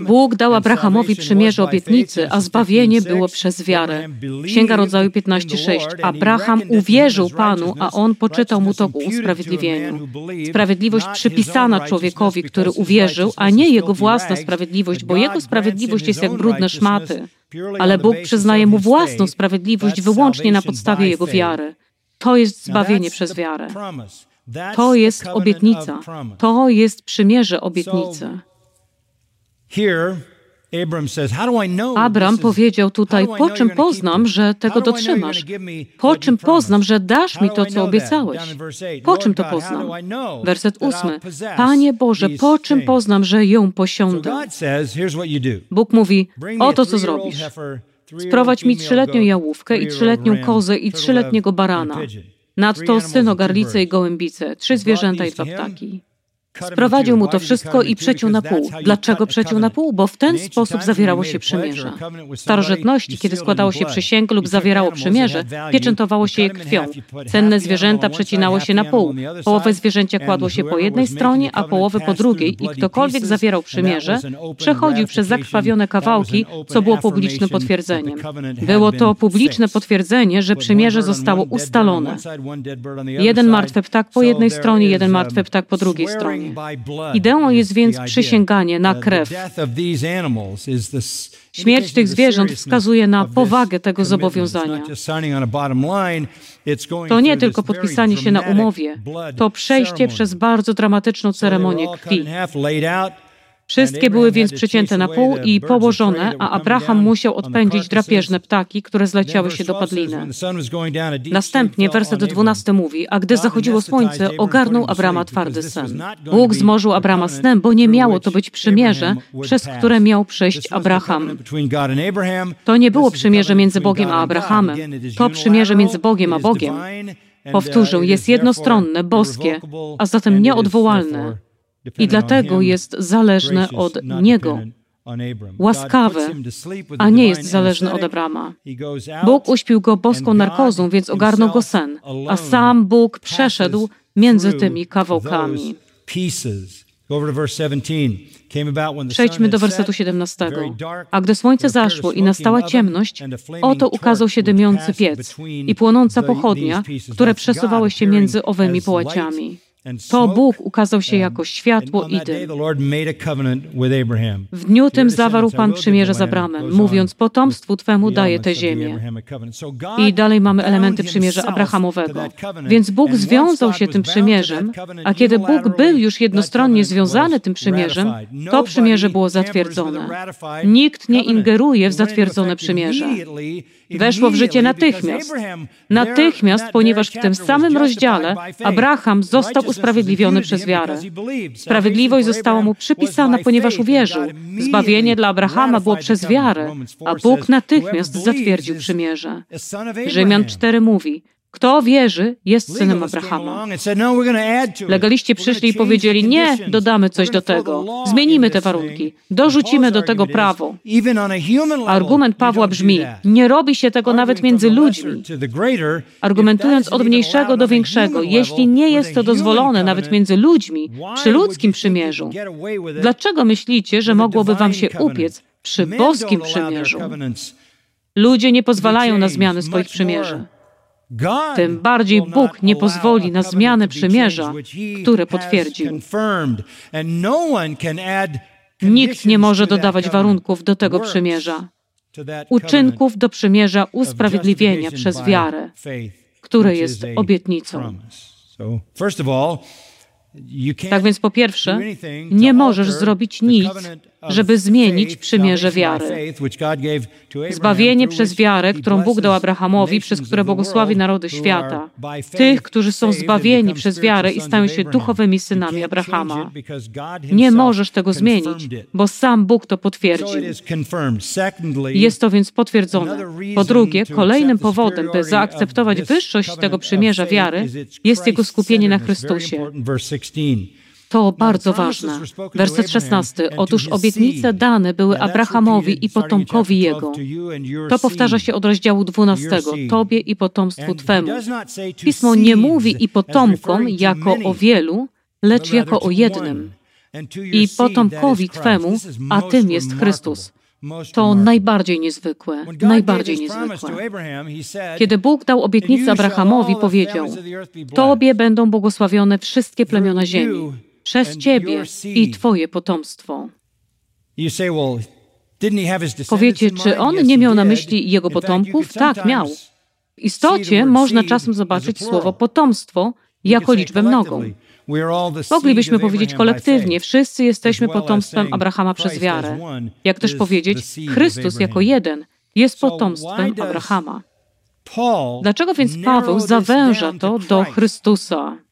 Bóg dał Abrahamowi przymierze obietnicy, a zbawienie było przez wiarę. Księga Rodzaju 15:6. Abraham uwierzył Panu, a on poczytał mu to ku usprawiedliwieniu. Sprawiedliwość przypisana człowiekowi, który uwierzył, a nie jego własna sprawiedliwość, bo jego sprawiedliwość jest jak brudne szmaty. Ale Bóg przyznaje mu własną sprawiedliwość wyłącznie na podstawie jego wiary. To jest zbawienie przez wiarę. To jest obietnica. To jest przymierze obietnicy. Abram powiedział tutaj, po czym poznam, że tego dotrzymasz? Po czym poznam, że dasz mi to, co obiecałeś? Po czym to poznam? Werset ósmy. Panie Boże, po czym poznam, że ją posiądę? Bóg mówi, oto co zrobisz. Sprowadź mi trzyletnią jałówkę i trzyletnią kozę i trzyletniego barana. Nadto synogarlice i gołębice, trzy zwierzęta i dwa ptaki. Sprowadził mu to wszystko i przeciął na pół. Dlaczego przeciął na pół? Bo w ten sposób zawierało się przymierze. W starożytności, kiedy składało się przysięgę lub zawierało przymierze, pieczętowało się je krwią. Cenne zwierzęta przecinało się na pół. Połowę zwierzęcia kładło się po jednej stronie, a połowę po drugiej i ktokolwiek zawierał przymierze, przechodził przez zakrwawione kawałki, co było publicznym potwierdzeniem. Było to publiczne potwierdzenie, że przymierze zostało ustalone. Jeden martwy ptak po jednej stronie, jeden martwy ptak po drugiej stronie. Ideą jest więc przysięganie na krew. Śmierć tych zwierząt wskazuje na powagę tego zobowiązania. To nie tylko podpisanie się na umowie, to przejście przez bardzo dramatyczną ceremonię krwi. Wszystkie były więc przecięte na pół i położone, a Abraham musiał odpędzić drapieżne ptaki, które zleciały się do padliny. Następnie werset 12 mówi, a gdy zachodziło słońce, ogarnął Abrama twardy sen. Bóg zmorzył Abrama snem, bo nie miało to być przymierze, przez które miał przejść Abraham. To nie było przymierze między Bogiem a Abrahamem. To przymierze między Bogiem a Bogiem. Powtórzę, jest jednostronne, boskie, a zatem nieodwołalne i dlatego jest zależne od Niego. Łaskawe, a nie jest zależny od Abrama. Bóg uśpił go boską narkozą, więc ogarnął go sen, a sam Bóg przeszedł między tymi kawałkami. Przejdźmy do wersetu 17. A gdy słońce zaszło i nastała ciemność, oto ukazał się dymiący piec i płonąca pochodnia, które przesuwały się między owymi połaciami. To Bóg ukazał się jako światło i dym. W dniu tym zawarł Pan przymierze z Abramem, mówiąc, potomstwu Twemu daję tę ziemię. I dalej mamy elementy przymierza Abrahamowego. Więc Bóg związał się tym przymierzem, a kiedy Bóg był już jednostronnie związany tym przymierzem, to przymierze było zatwierdzone. Nikt nie ingeruje w zatwierdzone przymierze. Weszło w życie natychmiast. Natychmiast, ponieważ w tym samym rozdziale Abraham został usprawiedliwiony przez wiarę. Sprawiedliwość została mu przypisana, ponieważ uwierzył. Zbawienie dla Abrahama było przez wiarę, a Bóg natychmiast zatwierdził przymierze. Rzymian 4 mówi, kto wierzy, jest synem Abrahama. No, Legaliści przyszli i powiedzieli: Nie, dodamy coś do tego. Zmienimy te warunki. Dorzucimy do tego prawo. Argument Pawła brzmi: Nie robi się tego nawet między ludźmi. Argumentując od mniejszego do większego, jeśli nie jest to dozwolone nawet między ludźmi, przy ludzkim przymierzu, dlaczego myślicie, że mogłoby wam się upiec przy boskim przymierzu? Ludzie nie pozwalają na zmiany swoich przymierzy tym bardziej Bóg nie pozwoli na zmianę przymierza, które potwierdził. No Nikt nie może dodawać warunków do tego przymierza, uczynków do przymierza usprawiedliwienia przez wiarę, które jest obietnicą. Tak więc po pierwsze, nie możesz zrobić nic, żeby zmienić przymierze wiary. Zbawienie przez wiarę, którą Bóg dał Abrahamowi, przez które błogosławi narody świata. Tych, którzy są zbawieni przez wiarę i stają się duchowymi synami Abrahama. Nie możesz tego zmienić, bo sam Bóg to potwierdził. Jest to więc potwierdzone. Po drugie, kolejnym powodem, by zaakceptować wyższość tego przymierza wiary, jest jego skupienie na Chrystusie. To bardzo ważne. Werset 16. Otóż obietnice dane były Abrahamowi i potomkowi jego. To powtarza się od rozdziału 12. Tobie i potomstwu Twemu. Pismo nie mówi i potomkom jako o wielu, lecz jako o jednym. I potomkowi Twemu, a tym jest Chrystus. To najbardziej niezwykłe, najbardziej niezwykłe. Kiedy Bóg dał obietnicę Abrahamowi, powiedział: Tobie będą błogosławione wszystkie plemiona ziemi, przez Ciebie i Twoje potomstwo. Powiecie, czy on nie miał na myśli jego potomków? Tak, miał. W istocie można czasem zobaczyć słowo potomstwo jako liczbę mnogą. Moglibyśmy powiedzieć kolektywnie, wszyscy jesteśmy potomstwem Abrahama przez wiarę. Jak też powiedzieć, Chrystus jako jeden jest potomstwem Abrahama. Dlaczego więc Paweł zawęża to do Chrystusa?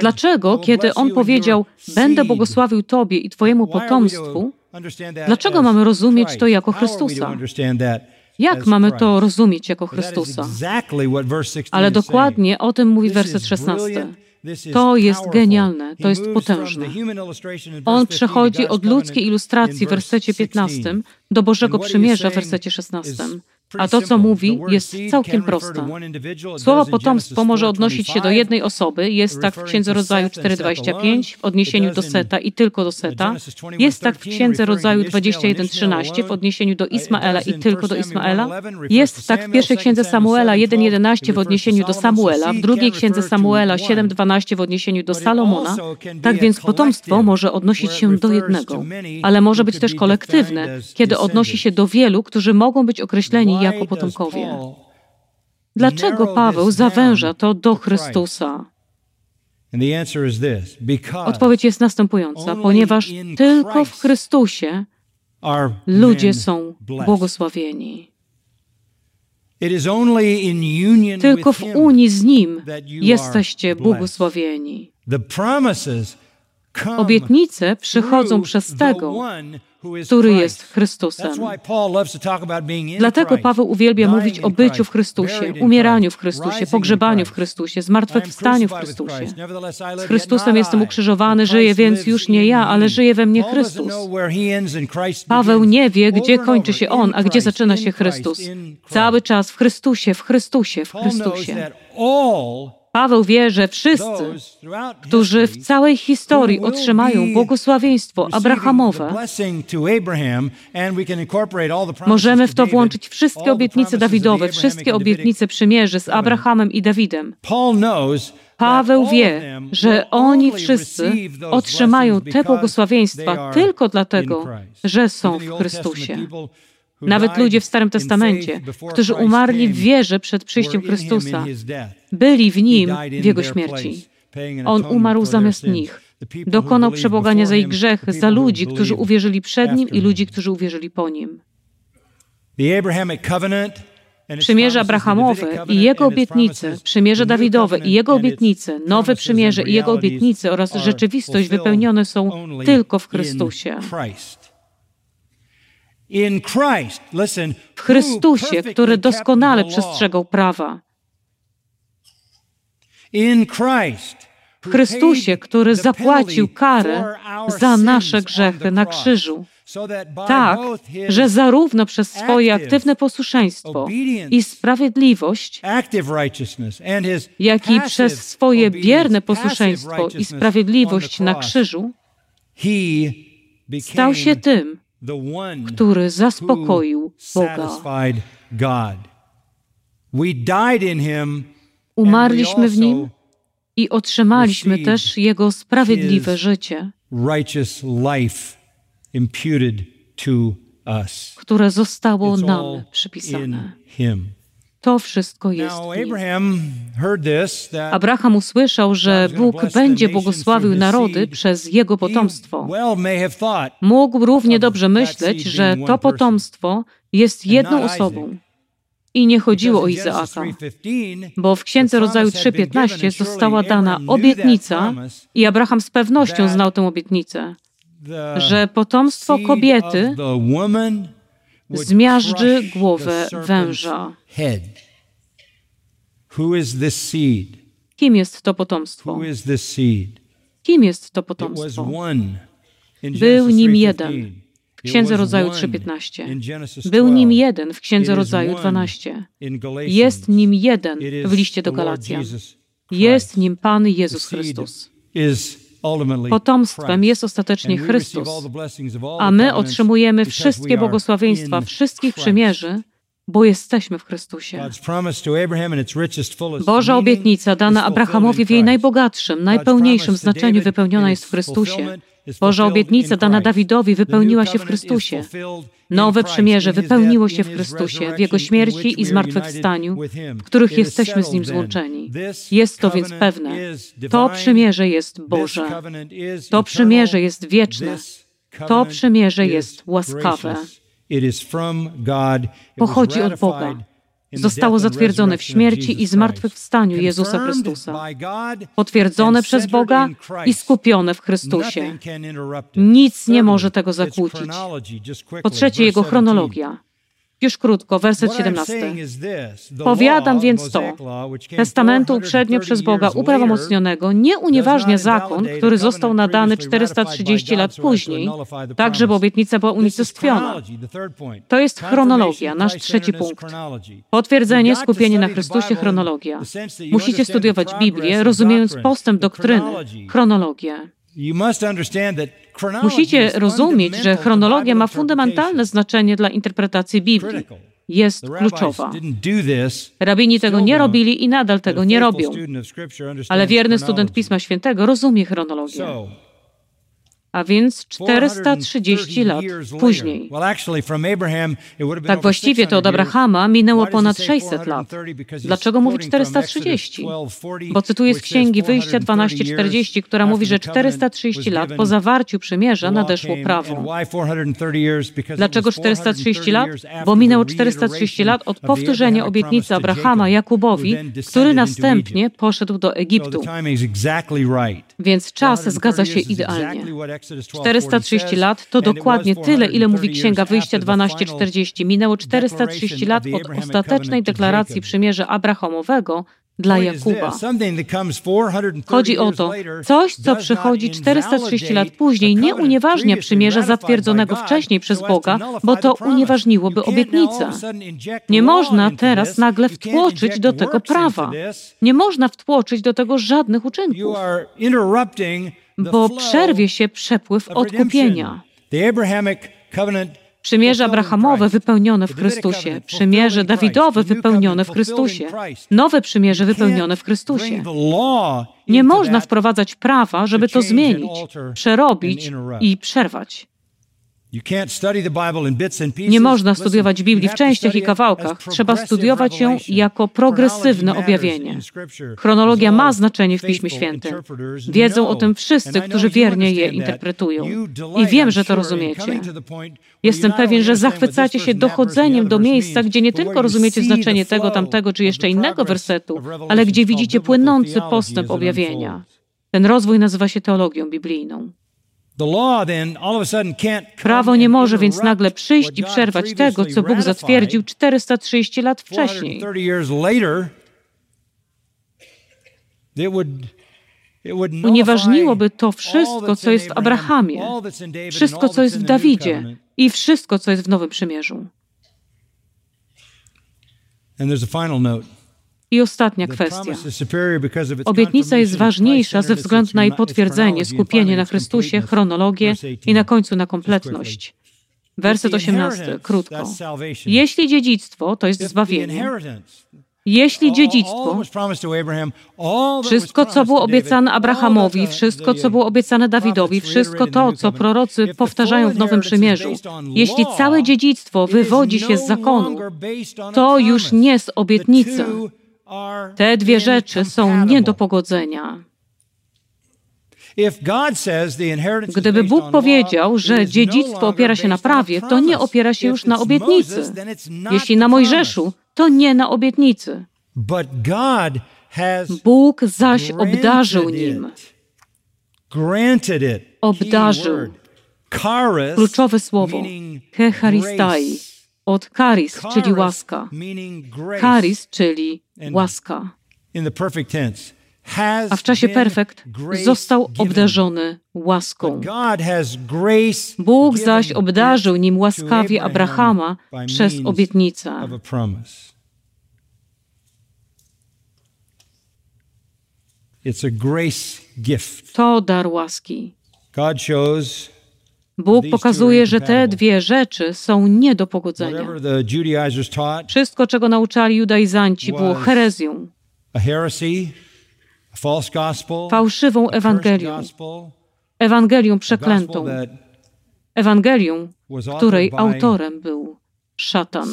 Dlaczego, kiedy on powiedział, będę błogosławił Tobie i Twojemu potomstwu, dlaczego mamy rozumieć to jako Chrystusa? Jak mamy to rozumieć jako Chrystusa? Ale dokładnie o tym mówi werset 16. To jest genialne, to jest potężne. On przechodzi od ludzkiej ilustracji w wersecie 15 do Bożego Przymierza w wersecie 16. A to, co mówi, jest całkiem proste. Słowo potomstwo może odnosić się do jednej osoby, jest tak w Księdze Rodzaju 4.25 w odniesieniu do Seta i tylko do Seta, jest tak w Księdze Rodzaju 21.13 w odniesieniu do Ismaela i tylko do Ismaela, jest tak w pierwszej Księdze Samuela 1.11 w odniesieniu do Samuela, w drugiej Księdze Samuela 7.12 w odniesieniu do Salomona. Tak więc potomstwo może odnosić się do jednego, ale może być też kolektywne, kiedy odnosi się do wielu, którzy mogą być określeni jako potomkowie. Dlaczego Paweł zawęża to do Chrystusa? Odpowiedź jest następująca: ponieważ tylko w Chrystusie ludzie są błogosławieni. Tylko w unii z Nim jesteście błogosławieni. Obietnice przychodzą przez tego, który jest Chrystusem. Dlatego Paweł uwielbia mówić o byciu w Chrystusie, umieraniu w Chrystusie, pogrzebaniu w Chrystusie, zmartwychwstaniu w Chrystusie. Z Chrystusem jestem ukrzyżowany, żyję więc już nie ja, ale żyje we mnie Chrystus. Paweł nie wie, gdzie kończy się On, a gdzie zaczyna się Chrystus. Cały czas w Chrystusie, w Chrystusie, w Chrystusie. Paweł wie, że wszyscy, którzy w całej historii otrzymają błogosławieństwo Abrahamowe, możemy w to włączyć wszystkie obietnice Dawidowe, wszystkie obietnice przymierzy z Abrahamem i Dawidem. Paweł wie, że oni wszyscy otrzymają te błogosławieństwa tylko dlatego, że są w Chrystusie. Nawet ludzie w Starym Testamencie, którzy umarli w wierze przed przyjściem Chrystusa, byli w Nim w Jego śmierci. On umarł zamiast nich. Dokonał przebogania za ich grzechy, za ludzi, którzy uwierzyli przed Nim i ludzi, którzy uwierzyli po Nim. Przymierze Abrahamowe i jego obietnice, przymierze Dawidowe i jego obietnice, nowe przymierze i jego obietnice oraz rzeczywistość wypełnione są tylko w Chrystusie. W Chrystusie, który doskonale przestrzegał prawa. W Chrystusie, który zapłacił karę za nasze grzechy na krzyżu. Tak, że zarówno przez swoje aktywne posłuszeństwo i sprawiedliwość, jak i przez swoje bierne posłuszeństwo i sprawiedliwość na krzyżu, stał się tym, który zaspokoił Boga. Umarliśmy w Nim i otrzymaliśmy też Jego sprawiedliwe życie, które zostało nam przypisane. To wszystko jest Abraham usłyszał, że Bóg będzie błogosławił narody przez jego potomstwo. Mógł równie dobrze myśleć, że to potomstwo jest jedną osobą. I nie chodziło o Izaaka, bo w Księdze Rodzaju 3.15 została dana obietnica i Abraham z pewnością znał tę obietnicę, że potomstwo kobiety zmiażdży głowę węża. Kim jest to potomstwo? Kim jest to potomstwo? Był nim jeden. W Księdze Rodzaju 3.15. Był nim jeden w Księdze Rodzaju 12. Jest nim jeden w liście do Galacjan. Jest nim Pan Jezus Chrystus. Potomstwem jest ostatecznie Chrystus, a my otrzymujemy wszystkie błogosławieństwa wszystkich przymierzy, bo jesteśmy w Chrystusie. Boża obietnica dana Abrahamowi w jej najbogatszym, najpełniejszym znaczeniu wypełniona jest w Chrystusie. Boża obietnica dana Dawidowi wypełniła się w Chrystusie. Nowe przymierze wypełniło się w Chrystusie, w Jego śmierci i zmartwychwstaniu, w których jesteśmy z Nim złączeni. Jest to więc pewne. To przymierze jest Boże. To przymierze jest wieczne. To przymierze jest łaskawe. Pochodzi od Boga zostało zatwierdzone w śmierci i zmartwychwstaniu Jezusa Chrystusa, potwierdzone przez Boga i skupione w Chrystusie. Nic nie może tego zakłócić. Po trzecie, jego chronologia. Już krótko, werset 17. Powiadam więc to, testamentu uprzednio przez Boga uprawomocnionego nie unieważnia zakon, który został nadany 430 lat później, tak żeby obietnica była unicestwiona. To jest chronologia, nasz trzeci punkt. Potwierdzenie, skupienie na Chrystusie, chronologia. Musicie studiować Biblię, rozumiejąc postęp doktryny, chronologię. Musicie rozumieć, że chronologia ma fundamentalne znaczenie dla interpretacji Biblii. Jest kluczowa. Rabini tego nie robili i nadal tego nie robią. Ale wierny student Pisma Świętego rozumie chronologię a więc 430 lat później. Tak właściwie to od Abrahama minęło ponad 600 lat. Dlaczego mówi 430? Bo cytuję z Księgi Wyjścia 12:40, która mówi, że 430 lat po zawarciu przymierza nadeszło prawo. Dlaczego 430 lat? Bo minęło 430 lat od powtórzenia obietnicy Abrahama Jakubowi, który następnie poszedł do Egiptu. Więc czas zgadza się idealnie. 430 lat to dokładnie tyle, ile mówi Księga Wyjścia 12:40. Minęło 430 lat od ostatecznej deklaracji przymierza Abrahamowego dla Jakuba. Chodzi o to, coś, co przychodzi 430 lat później, nie unieważnia przymierza zatwierdzonego wcześniej przez Boga, bo to unieważniłoby obietnicę. Nie można teraz nagle wtłoczyć do tego prawa. Nie można wtłoczyć do tego żadnych uczynków bo przerwie się przepływ odkupienia. Przymierze Abrahamowe wypełnione w Chrystusie, przymierze Dawidowe wypełnione w Chrystusie, nowe przymierze wypełnione w Chrystusie. Nie można wprowadzać prawa, żeby to zmienić, przerobić i przerwać. Nie można studiować Biblii w częściach i kawałkach. Trzeba studiować ją jako progresywne objawienie. Chronologia ma znaczenie w Piśmie Świętym. Wiedzą o tym wszyscy, którzy wiernie je interpretują. I wiem, że to rozumiecie. Jestem pewien, że zachwycacie się dochodzeniem do miejsca, gdzie nie tylko rozumiecie znaczenie tego, tamtego czy jeszcze innego wersetu, ale gdzie widzicie płynący postęp objawienia. Ten rozwój nazywa się teologią biblijną. Prawo nie może więc nagle przyjść i przerwać tego, co Bóg zatwierdził 430 lat wcześniej. Unieważniłoby to wszystko, co jest w Abrahamie, wszystko, co jest w Dawidzie i wszystko, co jest w Nowym Przymierzu. And there's a final note. I ostatnia kwestia. Obietnica jest ważniejsza ze względu na jej potwierdzenie, skupienie na Chrystusie, chronologię i na końcu na kompletność. Werset 18, krótko. Jeśli dziedzictwo to jest zbawienie, jeśli dziedzictwo, wszystko, co było obiecane Abrahamowi, wszystko, co było obiecane Dawidowi, wszystko to, co prorocy powtarzają w Nowym Przymierzu, jeśli całe dziedzictwo wywodzi się z zakonu, to już nie z obietnicy, te dwie rzeczy są nie do pogodzenia. Gdyby Bóg powiedział, że dziedzictwo opiera się na prawie, to nie opiera się już na obietnicy. Jeśli na Mojżeszu, to nie na obietnicy. Bóg zaś obdarzył nim. Obdarzył. Kluczowe słowo. Hecharistai od charis, czyli łaska. Charis, czyli łaska. A w czasie perfekt został obdarzony łaską. Bóg zaś obdarzył nim łaskawie Abrahama przez obietnicę. To dar łaski. God shows Bóg pokazuje, że te dwie rzeczy są nie do pogodzenia. Wszystko, czego nauczali judaizanci, było herezją, fałszywą Ewangelią, Ewangelią przeklętą, Ewangelią, której autorem był szatan.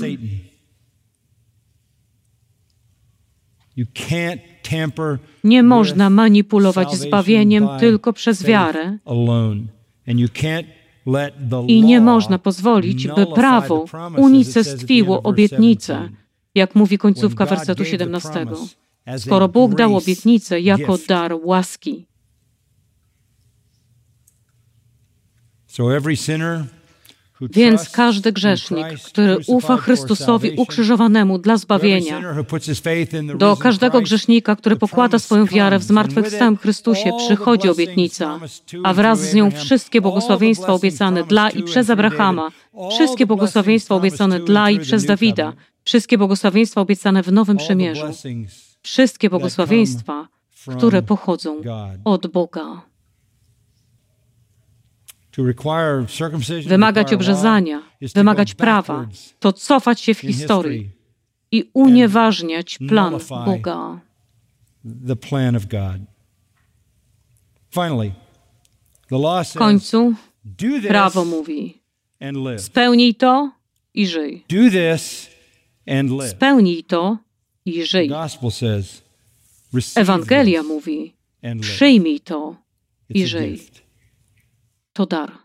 Nie można manipulować zbawieniem tylko przez wiarę i nie można pozwolić, by prawo unicestwiło obietnicę, 17. jak mówi końcówka wersetu gave the 17. promise as a Skoro Bóg dał obietnicę jako dar łaski. So every sinner who Więc każdy grzesznik, który ufa Chrystusowi ukrzyżowanemu dla zbawienia, do każdego grzesznika, który pokłada swoją wiarę w zmartwychwstałym Chrystusie, przychodzi obietnica, a wraz z nią wszystkie błogosławieństwa obiecane dla i przez Abrahama, wszystkie błogosławieństwa obiecane dla i przez Dawida, wszystkie błogosławieństwa obiecane w Nowym Przymierzu, wszystkie błogosławieństwa, które pochodzą od Boga. Wymagać obrzezania, wymagać prawa, to cofać się w historii i unieważniać plan Boga. W końcu prawo mówi: spełnij to i żyj. Spełnij to i żyj. Ewangelia mówi: przyjmij to i żyj. To dar.